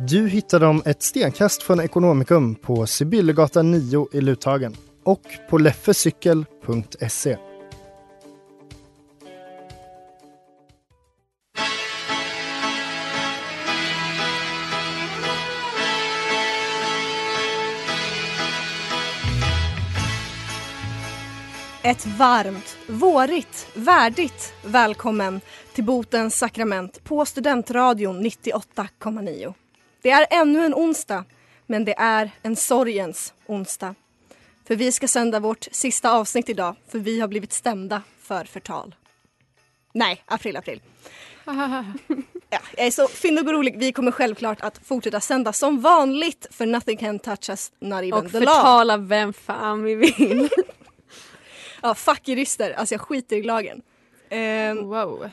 Du hittar dem ett stenkast från Ekonomikum på Sibyllegatan 9 i Luthagen och på leffecykel.se. Ett varmt, vårigt, värdigt välkommen till Botens sakrament på Studentradion 98,9. Det är ännu en onsdag, men det är en sorgens onsdag. För vi ska sända vårt sista avsnitt idag, för vi har blivit stämda för förtal. Nej, april, april. Ja, jag är så finnugorolig. Vi kommer självklart att fortsätta sända som vanligt för nothing can touch us, not even Och the law. förtala vem fan vi vill. Ja, fuck jurister. Alltså jag skiter i lagen. Ehm, wow.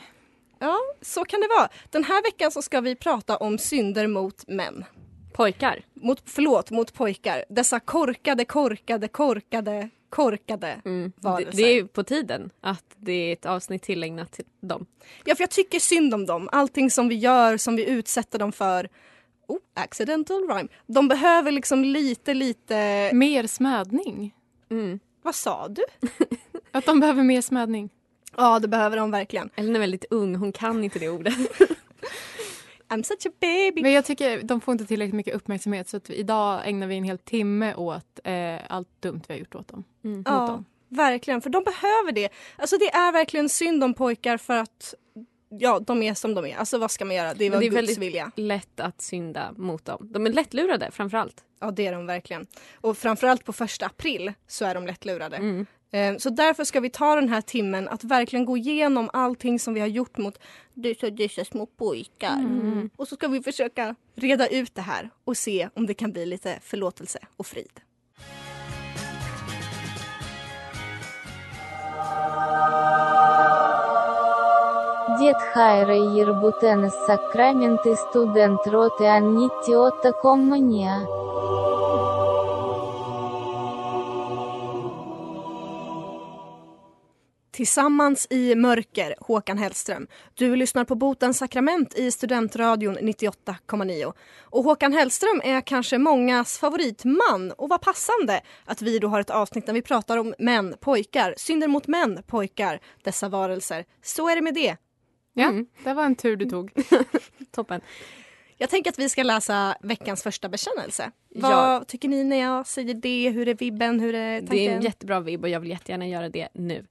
Ja, så kan det vara. Den här veckan så ska vi prata om synder mot män. Pojkar. Mot, förlåt, mot pojkar. Dessa korkade, korkade, korkade, korkade Mm. Det, varelser. det är ju på tiden att det är ett avsnitt tillägnat till dem. Ja, för jag tycker synd om dem. Allting som vi gör, som vi utsätter dem för. Oh, accidental rhyme. De behöver liksom lite, lite... Mer smädning. Mm. Vad sa du? Att de behöver mer smädning. Ja, det behöver de verkligen. Ellen är väldigt ung, hon kan inte det ordet. I'm such a baby. Men jag tycker de får inte tillräckligt mycket uppmärksamhet så att idag ägnar vi en hel timme åt eh, allt dumt vi har gjort åt dem. Mm. Ja, dem. verkligen. För de behöver det. Alltså det är verkligen synd om pojkar för att ja, de är som de är. Alltså vad ska man göra? Det är det är Guds väldigt- vilja. Lätt att synda mot dem. De är lättlurade framförallt. Ja, det är de verkligen. Och framförallt på första april så är de lättlurade. Mm. Eh, Så därför ska vi ta den här timmen att verkligen gå igenom allting som vi har gjort mot dessa, dessa små pojkar. Mm. Och så ska vi försöka reda ut det här och se om det kan bli lite förlåtelse och frid. Дед Хайра Ербутенес Сакраменты студент роты Аннитиота Коммания. Tillsammans i mörker, Håkan Hellström. Du lyssnar på Botens sakrament i Studentradion 98,9. Och Håkan Hellström är kanske mångas favoritman. Och vad passande att vi då har ett avsnitt där vi pratar om män, pojkar, synder mot män, pojkar, dessa varelser. Så är det med det. Ja, Mm. det var en tur du tog. Toppen. Jag tänker att vi ska läsa veckans första bekännelse. Ja. Vad tycker ni när jag säger det? Hur är vibben? Hur är tanken? Det är en jättebra vibb och jag vill jättegärna göra det nu.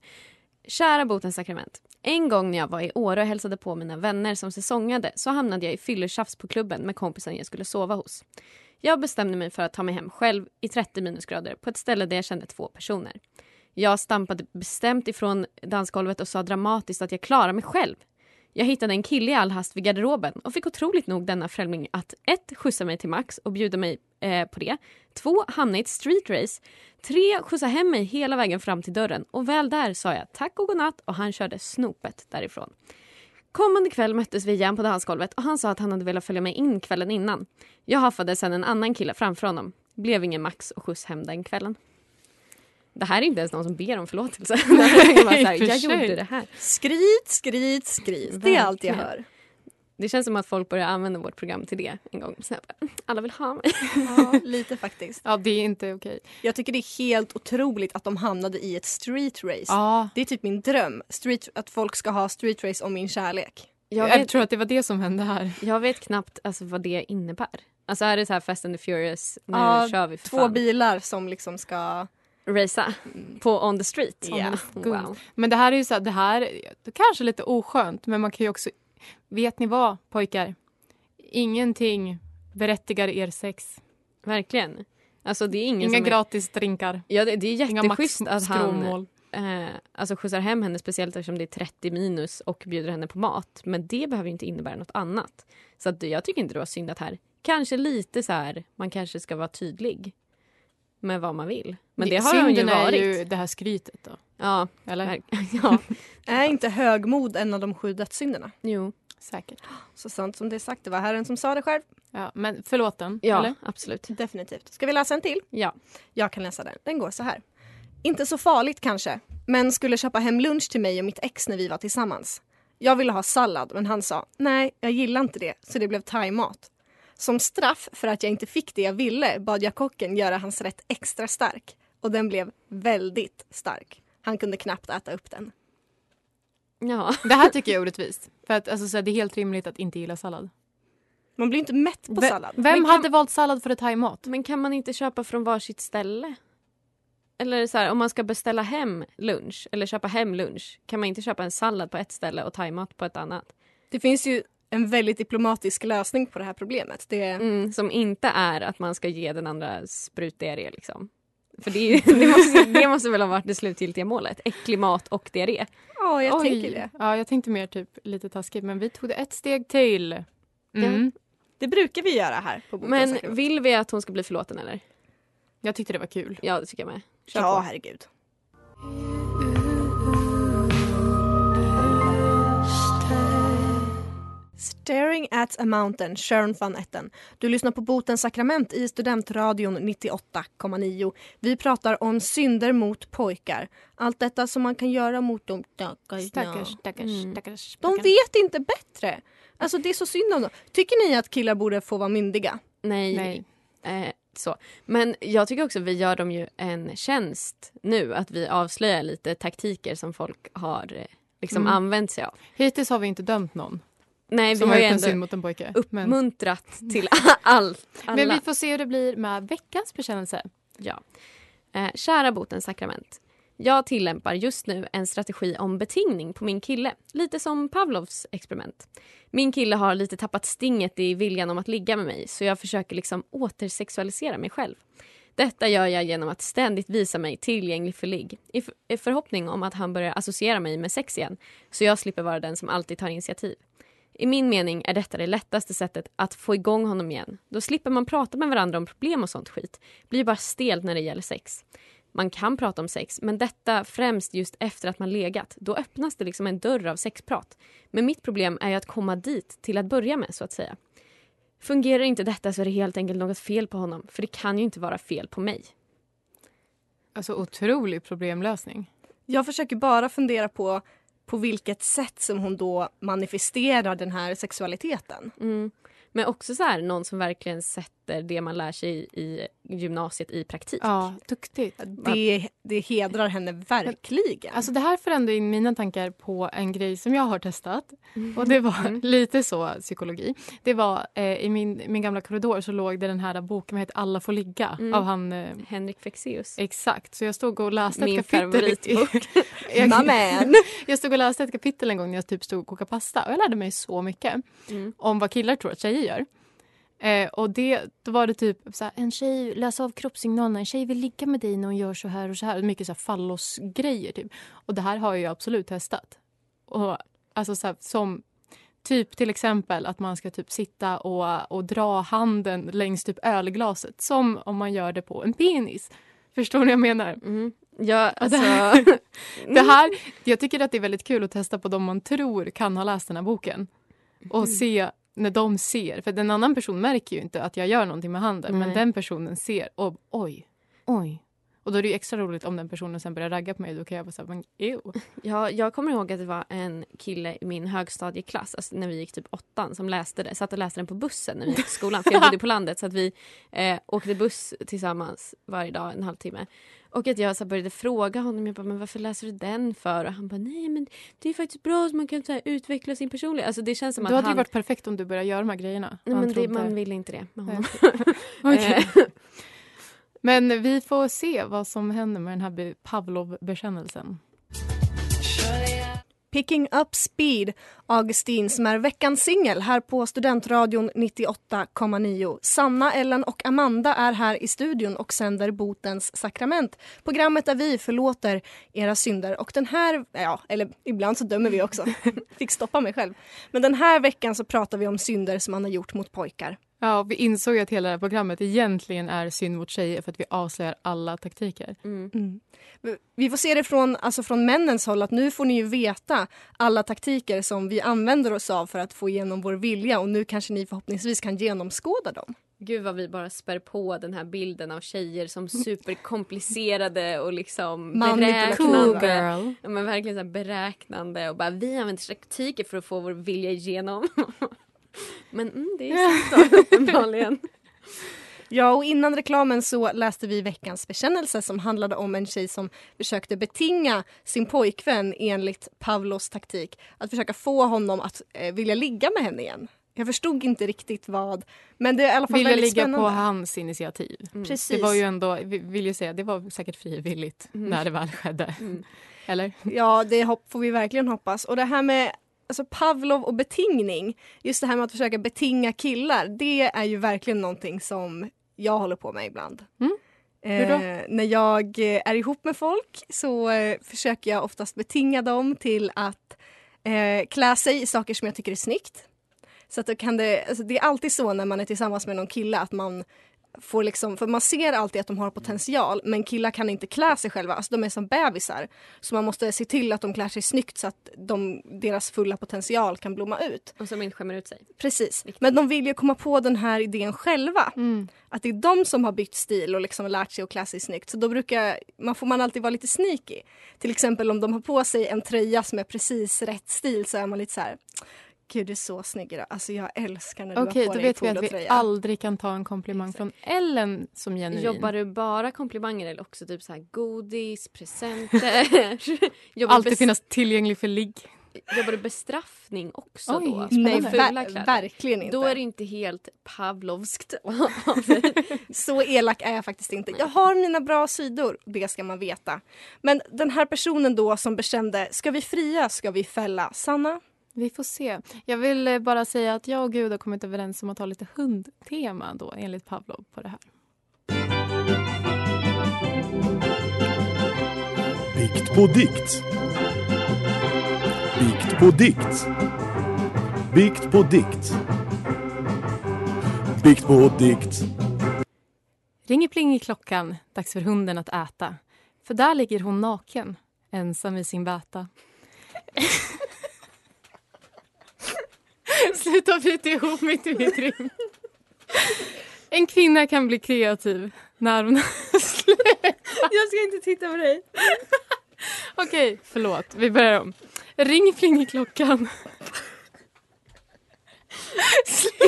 Kära Botens sakrament. En gång när jag var i Åre och hälsade på mina vänner som säsongade så hamnade jag i fylletjafs på klubben med kompisen jag skulle sova hos. Jag bestämde mig för att ta mig hem själv i 30 minusgrader på ett ställe där jag kände två personer. Jag stampade bestämt ifrån dansgolvet och sa dramatiskt att jag klarar mig själv. Jag hittade en kille i all hast vid garderoben och fick otroligt nog denna främling att ett skjutsa mig till Max och bjuda mig eh, på det. Två hamna i ett streetrace. Tre skjutsa hem mig hela vägen fram till dörren och väl där sa jag tack och godnatt och han körde snopet därifrån. Kommande kväll möttes vi igen på dansgolvet och han sa att han hade velat följa mig in kvällen innan. Jag haffade sen en annan kille framför honom. Blev ingen Max och skjuts hem den kvällen. Det här är inte ens någon som ber om förlåtelse. Bara så här, jag sig. gjorde det här. Skryt, skryt, skryt. Det är allt jag hör. Det känns som att folk börjar använda vårt program till det en gång. Så jag bara, alla vill ha mig. Ja, lite faktiskt. Ja, det är inte okej. Jag tycker det är helt otroligt att de hamnade i ett street race. Ja, Det är typ min dröm. Street, att folk ska ha street race om min kärlek. Jag Jag, vet, tror att det var det som hände här. jag vet knappt alltså, vad det innebär. Alltså är det så här Fast and the Furious, nu Ja, kör vi för Två fan. bilar som liksom ska... Racea på on the street. Ja. Wow. Men det här är ju så här, det här det kanske är lite oskönt men man kan ju också, vet ni vad pojkar? Ingenting berättigar er sex. Verkligen. Alltså det är ingen Inga är, gratis drinkar. ja, det, det är jätteschysst att han eh, alltså skjutsar hem henne speciellt eftersom det är 30 minus och bjuder henne på mat. Men det behöver inte innebära något annat. Så att jag tycker inte det var synd att här, kanske lite så här, man kanske ska vara tydlig med vad man vill. Men det har hon ju varit. är ju det här skrytet då. Ja, Eller? ja, Är inte högmod en av de sju dödssynderna? jo. Säkert. Så sant som det är sagt, det var Herren som sa det själv. Ja, men förlåten. Ja, Eller? absolut. Definitivt. Ska vi läsa en till? Ja. Jag kan läsa den. Den går så här. Inte så farligt kanske, men skulle köpa hem lunch till mig och mitt ex när vi var tillsammans. Jag ville ha sallad, men han sa nej, jag gillar inte det, så det blev thaimat. Som straff för att jag inte fick det jag ville bad jag kocken göra hans rätt extra stark. Och den blev väldigt stark. Han kunde knappt äta upp den. Ja. Det här tycker jag är orättvist. För att alltså, så här, det är helt rimligt att inte gilla sallad. Man blir inte mätt på Ve- sallad. Vem kan- hade valt sallad för thaimat? Men kan man inte köpa från varsitt ställe? Eller så här, om man ska beställa hem lunch eller köpa hem lunch kan man inte köpa en sallad på ett ställe och thaimat på ett annat? Det finns ju en väldigt diplomatisk lösning på det här problemet. Det är... Mm, som inte är att man ska ge den andra sprutdiarré liksom. För det, ju, det, måste, det måste väl ha varit det slutgiltiga målet? Äcklig mat och diarré. Ja, jag Oj. tänker det. Ja, jag tänkte mer typ lite taskigt men vi tog det ett steg till. Mm. Det brukar vi göra här på Men vill vi att hon ska bli förlåten eller? Jag tyckte det var kul. Ja det tycker jag med. Kör Ja, på. herregud. Staring at a mountain, Sharon van Etten. Du lyssnar på Botens sakrament i Studentradion 98,9. Vi pratar om synder mot pojkar. Allt detta som man kan göra mot dem. Stackars, stackars, Mm. stackars. De vet inte bättre. Alltså det är så synd om dem. Tycker ni att killar borde få vara myndiga? Nej. Nej. Eh, så. Men jag tycker också vi gör dem ju en tjänst nu att vi avslöjar lite taktiker som folk har eh, liksom Mm. använt sig av. Hittills har vi inte dömt någon Nej, vi som har har ju ändå mot en pojke. Men, uppmuntrat till allt. Men vi får se hur det blir med veckans bekännelse. Ja. Eh, kära botens sakrament. Jag tillämpar just nu en strategi om betingning på min kille. Lite som Pavlovs experiment. Min kille har lite tappat stinget i viljan om att ligga med mig så jag försöker liksom återsexualisera mig själv. Detta gör jag genom att ständigt visa mig tillgänglig för ligg i, f- i förhoppning om att han börjar associera mig med sex igen så jag slipper vara den som alltid tar initiativ. I min mening är detta det lättaste sättet att få igång honom igen. Då slipper man prata med varandra om problem och sånt skit. blir bara stelt när det gäller sex. Man kan prata om sex, men detta främst just efter att man legat. Då öppnas det liksom en dörr av sexprat. Men mitt problem är ju att komma dit till att börja med, så att säga. Fungerar inte detta så är det helt enkelt något fel på honom, för det kan ju inte vara fel på mig. Alltså otrolig problemlösning. Jag försöker bara fundera på på vilket sätt som hon då manifesterar den här sexualiteten. Mm. Men också så här, någon som verkligen sätter det man lär sig i gymnasiet i praktik. Ja, duktigt. Det, det hedrar henne verkligen. Alltså det här förändrar in mina tankar på en grej som jag har testat. Och det var lite så psykologi. Det var eh, i min, min gamla korridor så låg det den här boken, vad heter Alla får ligga? Mm. Av han... Eh, Henrik Fexeus. exakt, så jag stod och läste Min ett kapitel. i- favoritbok. jag, jag stod och läste ett kapitel en gång när jag typ stod och kokade pasta och jag lärde mig så mycket Mm. om vad killar tror att tjejer gör. Eh, och det, då var det typ så här, en tjej läser av kroppssignalerna, en tjej vill ligga med dig när hon gör så här och så här. Mycket så här fallosgrejer typ. Och det här har jag absolut testat. Och alltså så här, som typ till exempel att man ska typ sitta och, och dra handen längs typ ölglaset som om man gör det på en penis. Förstår ni vad jag menar? Mm. Ja, Och det alltså... här- Det här, jag tycker att det är väldigt kul att testa på de man tror kan ha läst den här boken. Och se när de ser, för en annan person märker ju inte att jag gör någonting med handen men Nej. den personen ser och oj, oj, Och då är det extra roligt om den personen sen börjar ragga på mig. Då kan jag vara men ew. Ja, jag kommer ihåg att det var en kille i min högstadieklass, alltså när vi gick typ åttan, som läste det. Satt och läste den på bussen när vi gick till skolan. För jag bodde på landet så att vi eh, åkte buss tillsammans varje dag en halvtimme. Och att jag så började fråga honom, jag bara, men varför läser du den för? Och han bara, nej men det är faktiskt bra så man kan så här, utveckla sin personlighet. Alltså det känns som Då att hade han... det varit perfekt om du började göra de här grejerna. Nej, men det, man vill inte det med honom. Men vi får se vad som händer med den här be- Pavlov-bekännelsen. Picking Up Speed, Augustin som är veckans singel här på Studentradion 98,9. Sanna, Ellen och Amanda är här i studion och sänder Botens sakrament. Programmet där vi förlåter era synder och den här, ja, eller ibland så dömer vi också. Fick stoppa mig själv. Men den här veckan så pratar vi om synder som man har gjort mot pojkar. Ja, vi insåg att hela det här programmet egentligen är synd mot tjejer för att vi avslöjar alla taktiker. mm. Vi får se det från, alltså från männens håll att nu får ni ju veta alla taktiker som vi använder oss av för att få igenom vår vilja och nu kanske ni förhoppningsvis kan genomskåda dem. Gud vad vi bara spär på den här bilden av tjejer som superkomplicerade och liksom beräknande. girl. Ja, men verkligen så här beräknande och bara vi använder taktiker för att få vår vilja igenom. men mm, det är sant då, uppenbarligen. Ja, och innan reklamen så läste vi veckans bekännelse som handlade om en tjej som försökte betinga sin pojkvän enligt Pavlos taktik. Att försöka få honom att eh, vilja ligga med henne igen. Jag förstod inte riktigt vad, men det är i alla fall Ville väldigt ligga spännande. på hans initiativ. Precis. Det var ju ändå, vi vill ju säga, det var säkert frivilligt Mm. när det väl skedde. Mm. Eller? Ja, det hopp får vi verkligen hoppas. Och det här med alltså Pavlov och betingning, just det här med att försöka betinga killar, det är ju verkligen någonting som jag håller på med ibland. Mm. Hur då? Eh, när jag är ihop med folk så eh, försöker jag oftast betinga dem till att eh, klä sig i saker som jag tycker är snyggt. Så att då kan det, alltså det är alltid så när man är tillsammans med någon kille att man får liksom, för man ser alltid att de har potential men killar kan inte klä sig själva, alltså de är som bebisar. Så man måste se till att de klär sig snyggt så att de, deras fulla potential kan blomma ut. Och som inte skämmer ut sig. Precis. Men de vill ju komma på den här idén själva. Mm. Att det är de som har bytt stil och liksom lärt sig att klä sig snyggt. Så då brukar man, får man alltid vara lite sneaky. Till exempel om de har på sig en tröja som är precis rätt stil så är man lite så här Gud du är så snygg idag. Alltså jag älskar när du Okej, har på då dig vet vi att vi aldrig kan ta en komplimang från Ellen som genuin. Jobbar du bara komplimanger eller också typ så här godis, presenter? Alltid bes- finnas tillgänglig för ligg. jobbar du bestraffning också Oj, då? spännande. Nej, ver- verkligen inte. Då är det inte helt pavlovskt. Så elak är jag faktiskt inte. Jag har mina bra sidor, det ska man veta. Men den här personen då som bekände, ska vi fria, ska vi fälla? Sanna? Vi får se. Jag vill eh, bara säga att jag och Gud har kommit överens om att ha lite hundtema då enligt Pavlov på det här. Bikt på dikt. Bikt på dikt. Bikt på dikt. Bikt på dikt. Ring pling i klockan, dags för hunden att äta. För där ligger hon naken, ensam i sin bäta. Sluta bita ihop mitt rim. En kvinna kan bli kreativ när hon... Jag ska inte titta på dig. Okej, förlåt. Vi börjar om. Ring klockan.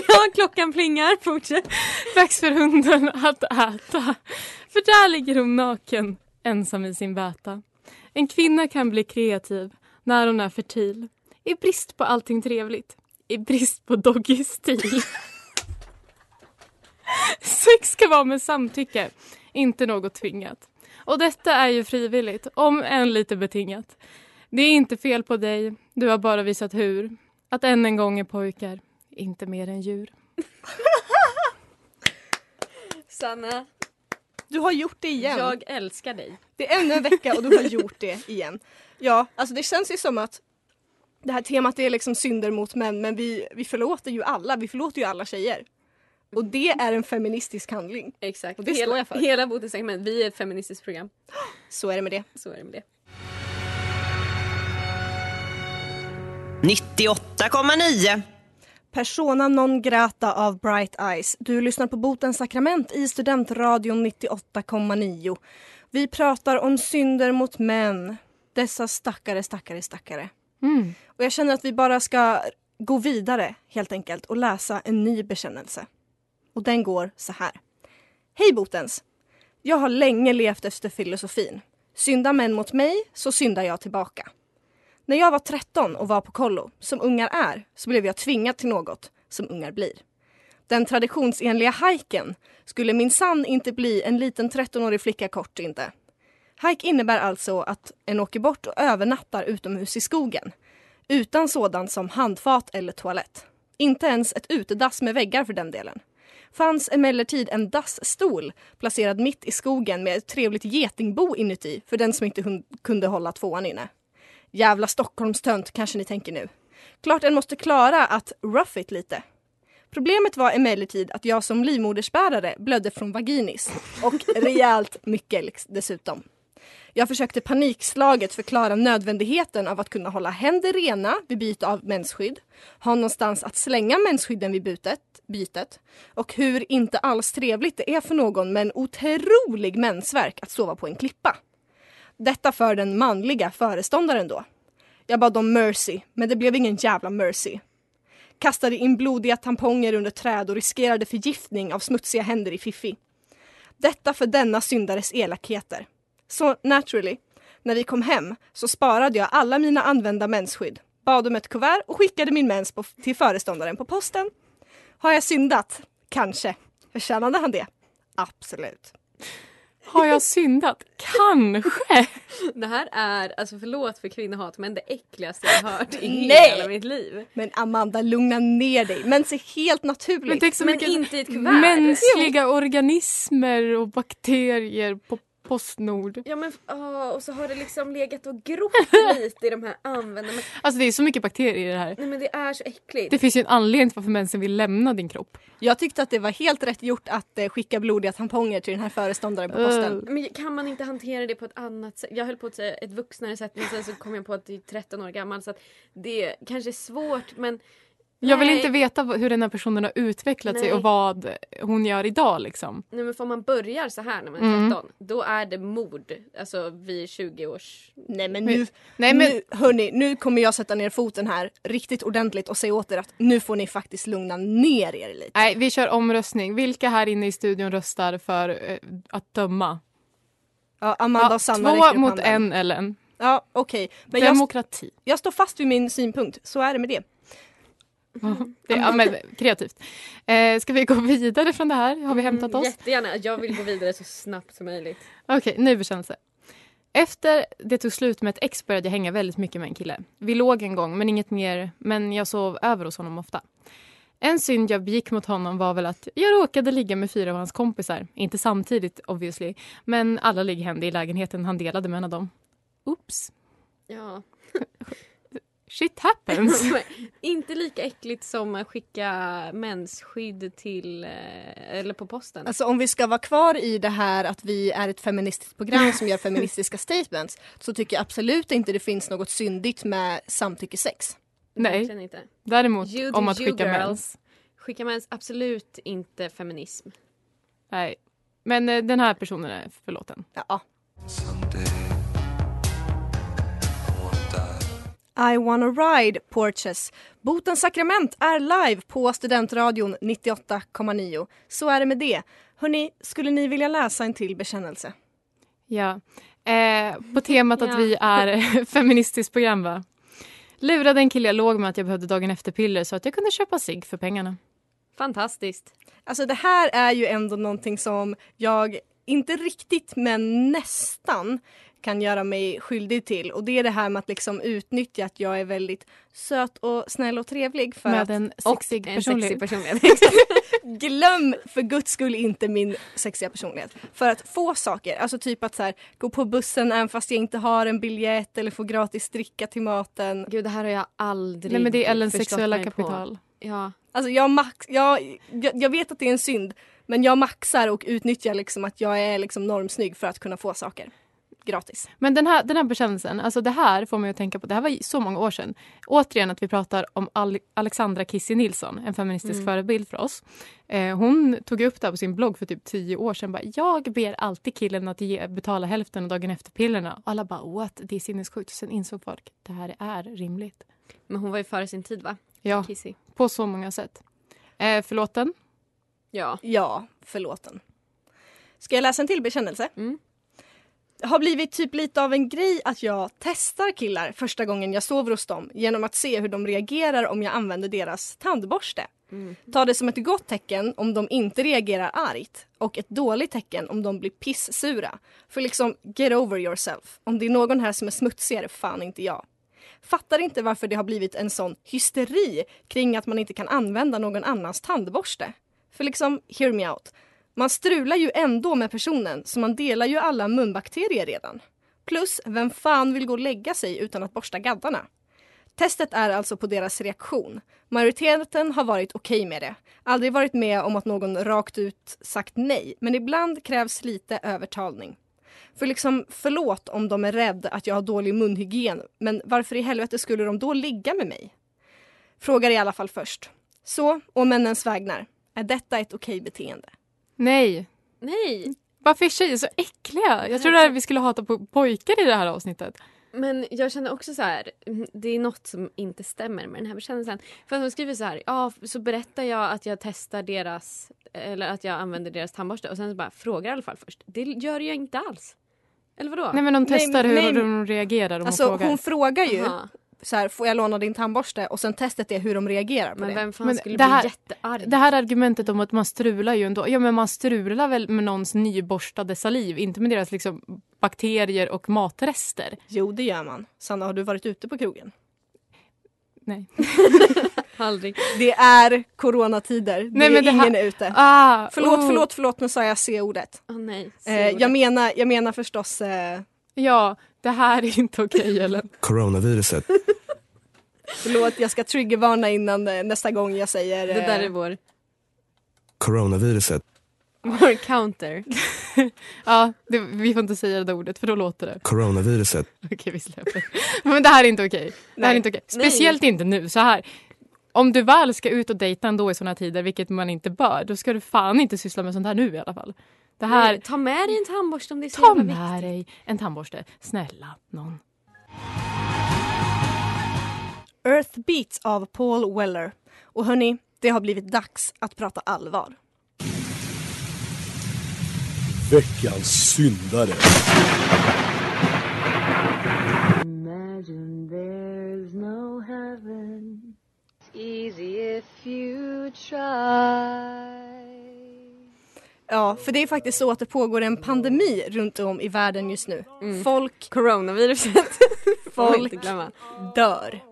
Ja, klockan plingar. Fortsätt. Dags för hunden att äta. För där ligger hon naken, ensam i sin bäta. En kvinna kan bli kreativ när hon är fertil. I brist på allting trevligt. I brist på doggy-stil. Sex ska vara med samtycke, inte något tvingat. Och detta är ju frivilligt, om än lite betingat. Det är inte fel på dig, du har bara visat hur. Att än en gång är pojkar, inte mer än djur. Sanna, Du har gjort det igen. jag älskar dig. Det är ännu en vecka och du har gjort det igen. Ja, alltså det känns ju som att det här temat är liksom synder mot män men vi, vi förlåter ju alla, vi förlåter ju alla tjejer. Och det är en feministisk handling. Exakt. Och det hela, står jag för. Hela Botens segment. Vi är ett feministiskt program. Så är det med det. Så är det med det. 98,9. Persona non grata av Bright Eyes. Du lyssnar på Botens sakrament i Studentradion 98,9. Vi pratar om synder mot män. Dessa stackare, stackare, stackare. Mm. Och jag känner att vi bara ska gå vidare helt enkelt och läsa en ny bekännelse. Och den går så här. Hej Botens! Jag har länge levt efter filosofin. Syndar män mot mig så syndar jag tillbaka. När jag var 13 och var på kollo, som ungar är, så blev jag tvingad till något som ungar blir. Den traditionsenliga hajken skulle minsann inte bli en liten 13-årig flicka kort inte. Hike innebär alltså att en åker bort och övernattar utomhus i skogen. Utan sådant som handfat eller toalett. Inte ens ett utedass med väggar för den delen. Fanns emellertid en dassstol placerad mitt i skogen med ett trevligt getingbo inuti för den som inte kunde hålla tvåan inne. Jävla Stockholmstönt kanske ni tänker nu. Klart en måste klara att rough it lite. Problemet var emellertid att jag som livmodersbärare blödde från vaginis och rejält mycket dessutom. Jag försökte panikslaget förklara nödvändigheten av att kunna hålla händer rena vid byte av mensskydd, ha någonstans att slänga mensskydden vid bytet, bytet och hur inte alls trevligt det är för någon med en otrolig mensvärk att sova på en klippa. Detta för den manliga föreståndaren då. Jag bad om mercy, men det blev ingen jävla mercy. Kastade in blodiga tamponger under träd och riskerade förgiftning av smutsiga händer i Fiffi. Detta för denna syndares elakheter. Så naturally, när vi kom hem så sparade jag alla mina använda mensskydd, bad om ett kuvert och skickade min mens på, till föreståndaren på posten. Har jag syndat? Kanske. Förtjänade han det? Absolut. Har jag syndat? Kanske. Det här är, alltså förlåt för kvinnohat, men det äckligaste jag har hört i Nej! hela mitt liv. Men Amanda, lugna ner dig. Mens är helt naturligt. Men Men inte i ett kuvert. mänskliga organismer och bakterier på Postnord. Ja men åh, och så har det liksom legat och grott lite i de här använda men, Alltså det är så mycket bakterier i det här. Nej men det är så äckligt. Det finns ju en anledning till varför mensen vill lämna din kropp. Jag tyckte att det var helt rätt gjort att eh, skicka blodiga tamponger till den här föreståndaren på posten. Uh. Men kan man inte hantera det på ett annat sätt? Jag höll på att säga ett vuxnare sätt men sen så kom jag på att det är 13 år gammal så att det kanske är svårt men Jag vill Nej. inte veta hur den här personen har utvecklat sig Nej. och vad hon gör idag liksom. Nej men för om man börjar så här när man är Mm. 13 då är det mord. Alltså vid 20 års... Nej men nu, Nej men nu, hörni, nu kommer jag sätta ner foten här riktigt ordentligt och säga åt er att nu får ni faktiskt lugna ner er lite. nej, vi kör omröstning. Vilka här inne i studion röstar för eh, att döma? Ja, Amanda Ja, och Sanna två mot handen. en Ellen. Ja okej, men jag, Demokrati. jag står fast vid min synpunkt. Så är det med det. Det, ja, men, kreativt. Eh, ska vi gå vidare från det här? Har vi hämtat oss? Jättegärna, jag vill gå vidare så snabbt som möjligt. Okej, ny bekännelse. Efter det tog slut med ett ex började jag hänga väldigt mycket med en kille. Vi låg en gång, men inget mer. Men jag sov över hos honom ofta. En synd jag begick mot honom var väl att jag råkade ligga med fyra av hans kompisar. Inte samtidigt obviously, men alla ligg hände i lägenheten han delade med en av dem. Oops. Ja. Shit happens. inte lika äckligt som att skicka mensskydd till eh, eller på posten. Alltså om vi ska vara kvar i det här att vi är ett feministiskt program som gör feministiska statements så tycker jag absolut inte det finns något syndigt med samtyckesex. Nej. Inte. Däremot You om att skicka girl. mens. Skicka mens, absolut inte feminism. Nej. Men eh, den här personen är förlåten. Ja. I wanna ride Porches. Botens sakrament är live på Studentradion 98,9. Så är det med det. Hörni, skulle ni vilja läsa en till bekännelse? Ja. Eh, på temat Ja. att vi är feministiskt program va? Lurade en kille jag låg med att jag behövde dagen efter-piller så att jag kunde köpa sig för pengarna. Fantastiskt. Alltså det här är ju ändå någonting som jag, inte riktigt men nästan kan göra mig skyldig till och det är det här med att liksom utnyttja att jag är väldigt söt och snäll och trevlig för med att en Och sexig en personlighet. sexig personlighet. glöm för guds skull inte min sexiga personlighet. För att få saker, alltså typ att så här, gå på bussen även fast jag inte har en biljett eller få gratis dricka till maten. Gud det här har jag aldrig Nej men det är Ellens sexuella på. kapital. Ja. Alltså jag, max, jag, jag, jag vet att det är en synd men jag maxar och utnyttjar liksom att jag är liksom normsnygg för att kunna få saker. Gratis. Men den här, den här bekännelsen, alltså det här får mig att tänka på, det här var så många år sedan. Återigen att vi pratar om Al Alexandra Kissi Nilsson, en feministisk Mm. förebild för oss. Eh, hon tog upp det här på sin blogg för typ tio år sedan. Bara, jag ber alltid killen att ge, betala hälften av dagen efter pillerna. Och alla bara what, det är sinnessjukt. Sen insåg folk, det här är rimligt. Men hon var ju före sin tid va? Ja, Kissy. på så många sätt. Eh, förlåten? Ja. Ja, förlåten. Ska jag läsa en till bekännelse? Mm. Har blivit typ lite av en grej att jag testar killar första gången jag sover hos dem genom att se hur de reagerar om jag använder deras tandborste. Mm. Ta det som ett gott tecken om de inte reagerar argt och ett dåligt tecken om de blir pissura. För liksom, get over yourself. Om det är någon här som är smutsig är det fan inte jag. Fattar inte varför det har blivit en sån hysteri kring att man inte kan använda någon annans tandborste. För liksom, hear me out. Man strular ju ändå med personen så man delar ju alla munbakterier redan. Plus, vem fan vill gå och lägga sig utan att borsta gaddarna? Testet är alltså på deras reaktion. Majoriteten har varit okej med det. Aldrig varit med om att någon rakt ut sagt nej, men ibland krävs lite övertalning. För liksom, förlåt om de är rädda att jag har dålig munhygien, men varför i helvete skulle de då ligga med mig? Frågar i alla fall först. Så, å männens vägnar, är detta ett okej beteende? Nej. Nej. Varför är tjejer så äckliga? Jag trodde att vi skulle hata på pojkar i det här avsnittet. Men jag känner också så här, mm, det är något som inte stämmer med den här bekännelsen. För att hon skriver så här, ja så berättar jag att jag testar deras, eller att jag använder deras tandborste och sen så bara frågar i alla fall först. Det gör jag inte alls. Eller vadå? Nej men de Nej, testar hur nej. de reagerar om Alltså hon frågar. hon frågar ju Aha. Så här, får jag låna din tandborste? Och sen testet är hur de reagerar på Men det. vem fan Men skulle det här- bli jättearg? Det här argumentet om att man strular ju ändå. Ja men man strular väl med någons nyborstade saliv, inte med deras liksom bakterier och matrester. Jo, det gör man. Sanna, har du varit ute på krogen? Nej. Aldrig. Det är coronatider. Det Nej, är men det ingen här- ute. Ah, Förlåt, oh. förlåt, förlåt. Nu sa jag C-ordet. Åh nej. Eh, jag, menar, jag menar förstås... Eh, Ja, det här är inte okej Ellen. Coronaviruset. förlåt, jag ska triggervarna innan eh, nästa gång jag säger... det Eh, där är vår, Coronaviruset. vår counter. Ja, det, vi får inte säga det där ordet för då låter det. Coronaviruset. Okej, vi släpper. Men det här är inte okej. Det här är Nej. inte okej. Speciellt inte nu. Så här. Om du väl ska ut och dejta ändå i såna här tider, vilket man inte bör, då ska du fan inte syssla med sånt här nu i alla fall. Det här, Nej, Ta med dig en tandborste om det är så ta jävla med viktigt. dig en tandborste. Snälla någon. Earth Beats av Paul Weller. Och hörni, det har blivit dags att prata allvar. Veckans syndare. Imagine there's no heaven. It's easy if you try. Ja, för det är faktiskt så att det pågår en pandemi runt om i världen just nu. Mm. Folk Coronaviruset. Folk- dör.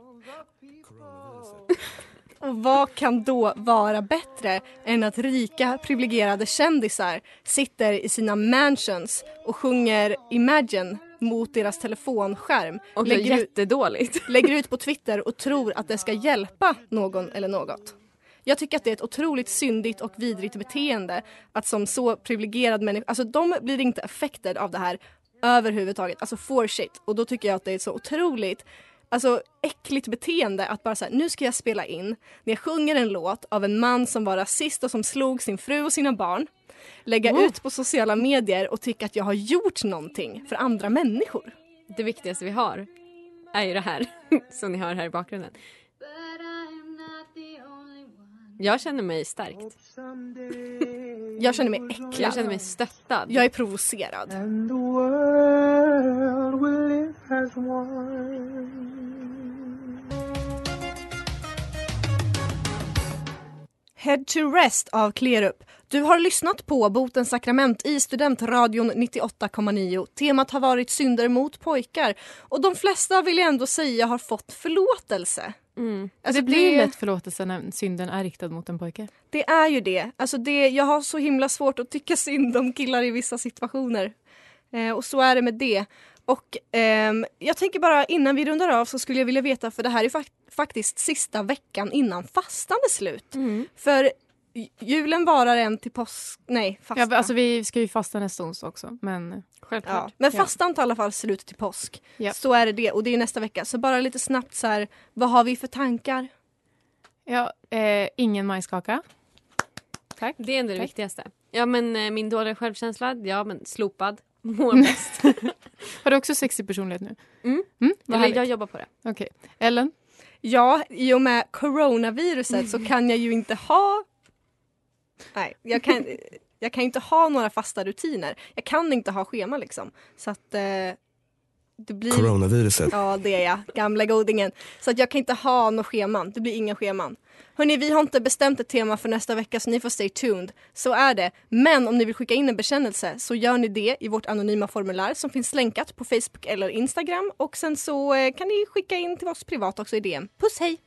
Och vad kan då vara bättre än att rika privilegierade kändisar sitter i sina mansions och sjunger Imagine mot deras telefonskärm. Och lägger, ut, jättedåligt. lägger ut på Twitter och tror att det ska hjälpa någon eller något. Jag tycker att det är ett otroligt syndigt och vidrigt beteende att som så privilegierad människa, alltså de blir inte affected av det här överhuvudtaget, alltså for shit. Och då tycker jag att det är så otroligt Alltså äckligt beteende att bara säga nu ska jag spela in när jag sjunger en låt av en man som var rasist och som slog sin fru och sina barn. Lägga Oh. ut på sociala medier och tycka att jag har gjort någonting för andra människor. Det viktigaste vi har är ju det här som ni hör här i bakgrunden. Jag känner mig stärkt. Jag känner mig äcklad. Jag känner mig stöttad. Jag är provocerad. Head to Rest av Klerup. Du har lyssnat på Botens sakrament i Studentradion 98,9. Temat har varit synder mot pojkar och de flesta vill jag ändå säga har fått förlåtelse. Mm. Alltså det blir lätt förlåtelse när synden är riktad mot en pojke. Det är ju det. Alltså det. Jag har så himla svårt att tycka synd om killar i vissa situationer. Eh, och så är det med det. Och ehm, jag tänker bara innan vi rundar av så skulle jag vilja veta, för det här är fak- faktiskt sista veckan innan fastan är slut. Mm. För Julen varar en till påsk... Nej, fasta. Ja, alltså vi ska ju fasta nästa onsdag också. Men Självklart. Ja, men fastan tar i alla fall slut till påsk. Ja. Så är det det och det är nästa vecka. Så bara lite snabbt så här, vad har vi för tankar? ja, eh, ingen majskaka. Tack. Det är ändå det Tack. viktigaste. Ja men eh, min dåliga självkänsla, ja men slopad. Mår bäst. Har du också sexig personlighet nu? Mm. Mm, Eller härligt. jag jobbar på det. Okej. Ellen? Ja, i och med coronaviruset så kan jag ju inte ha... Nej, jag kan, jag kan inte ha några fasta rutiner. Jag kan inte ha schema liksom. Så att eh, det blir... Coronaviruset. Ja, det är jag. Gamla godingen. Så att jag kan inte ha några scheman. Det blir inga scheman. Hörni, vi har inte bestämt ett tema för nästa vecka så ni får stay tuned. Så är det. Men om ni vill skicka in en bekännelse så gör ni det i vårt anonyma formulär som finns länkat på Facebook eller Instagram. Och sen så eh, kan ni skicka in till oss privat också i DM. Puss hej!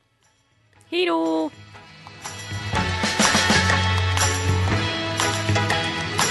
Hej då!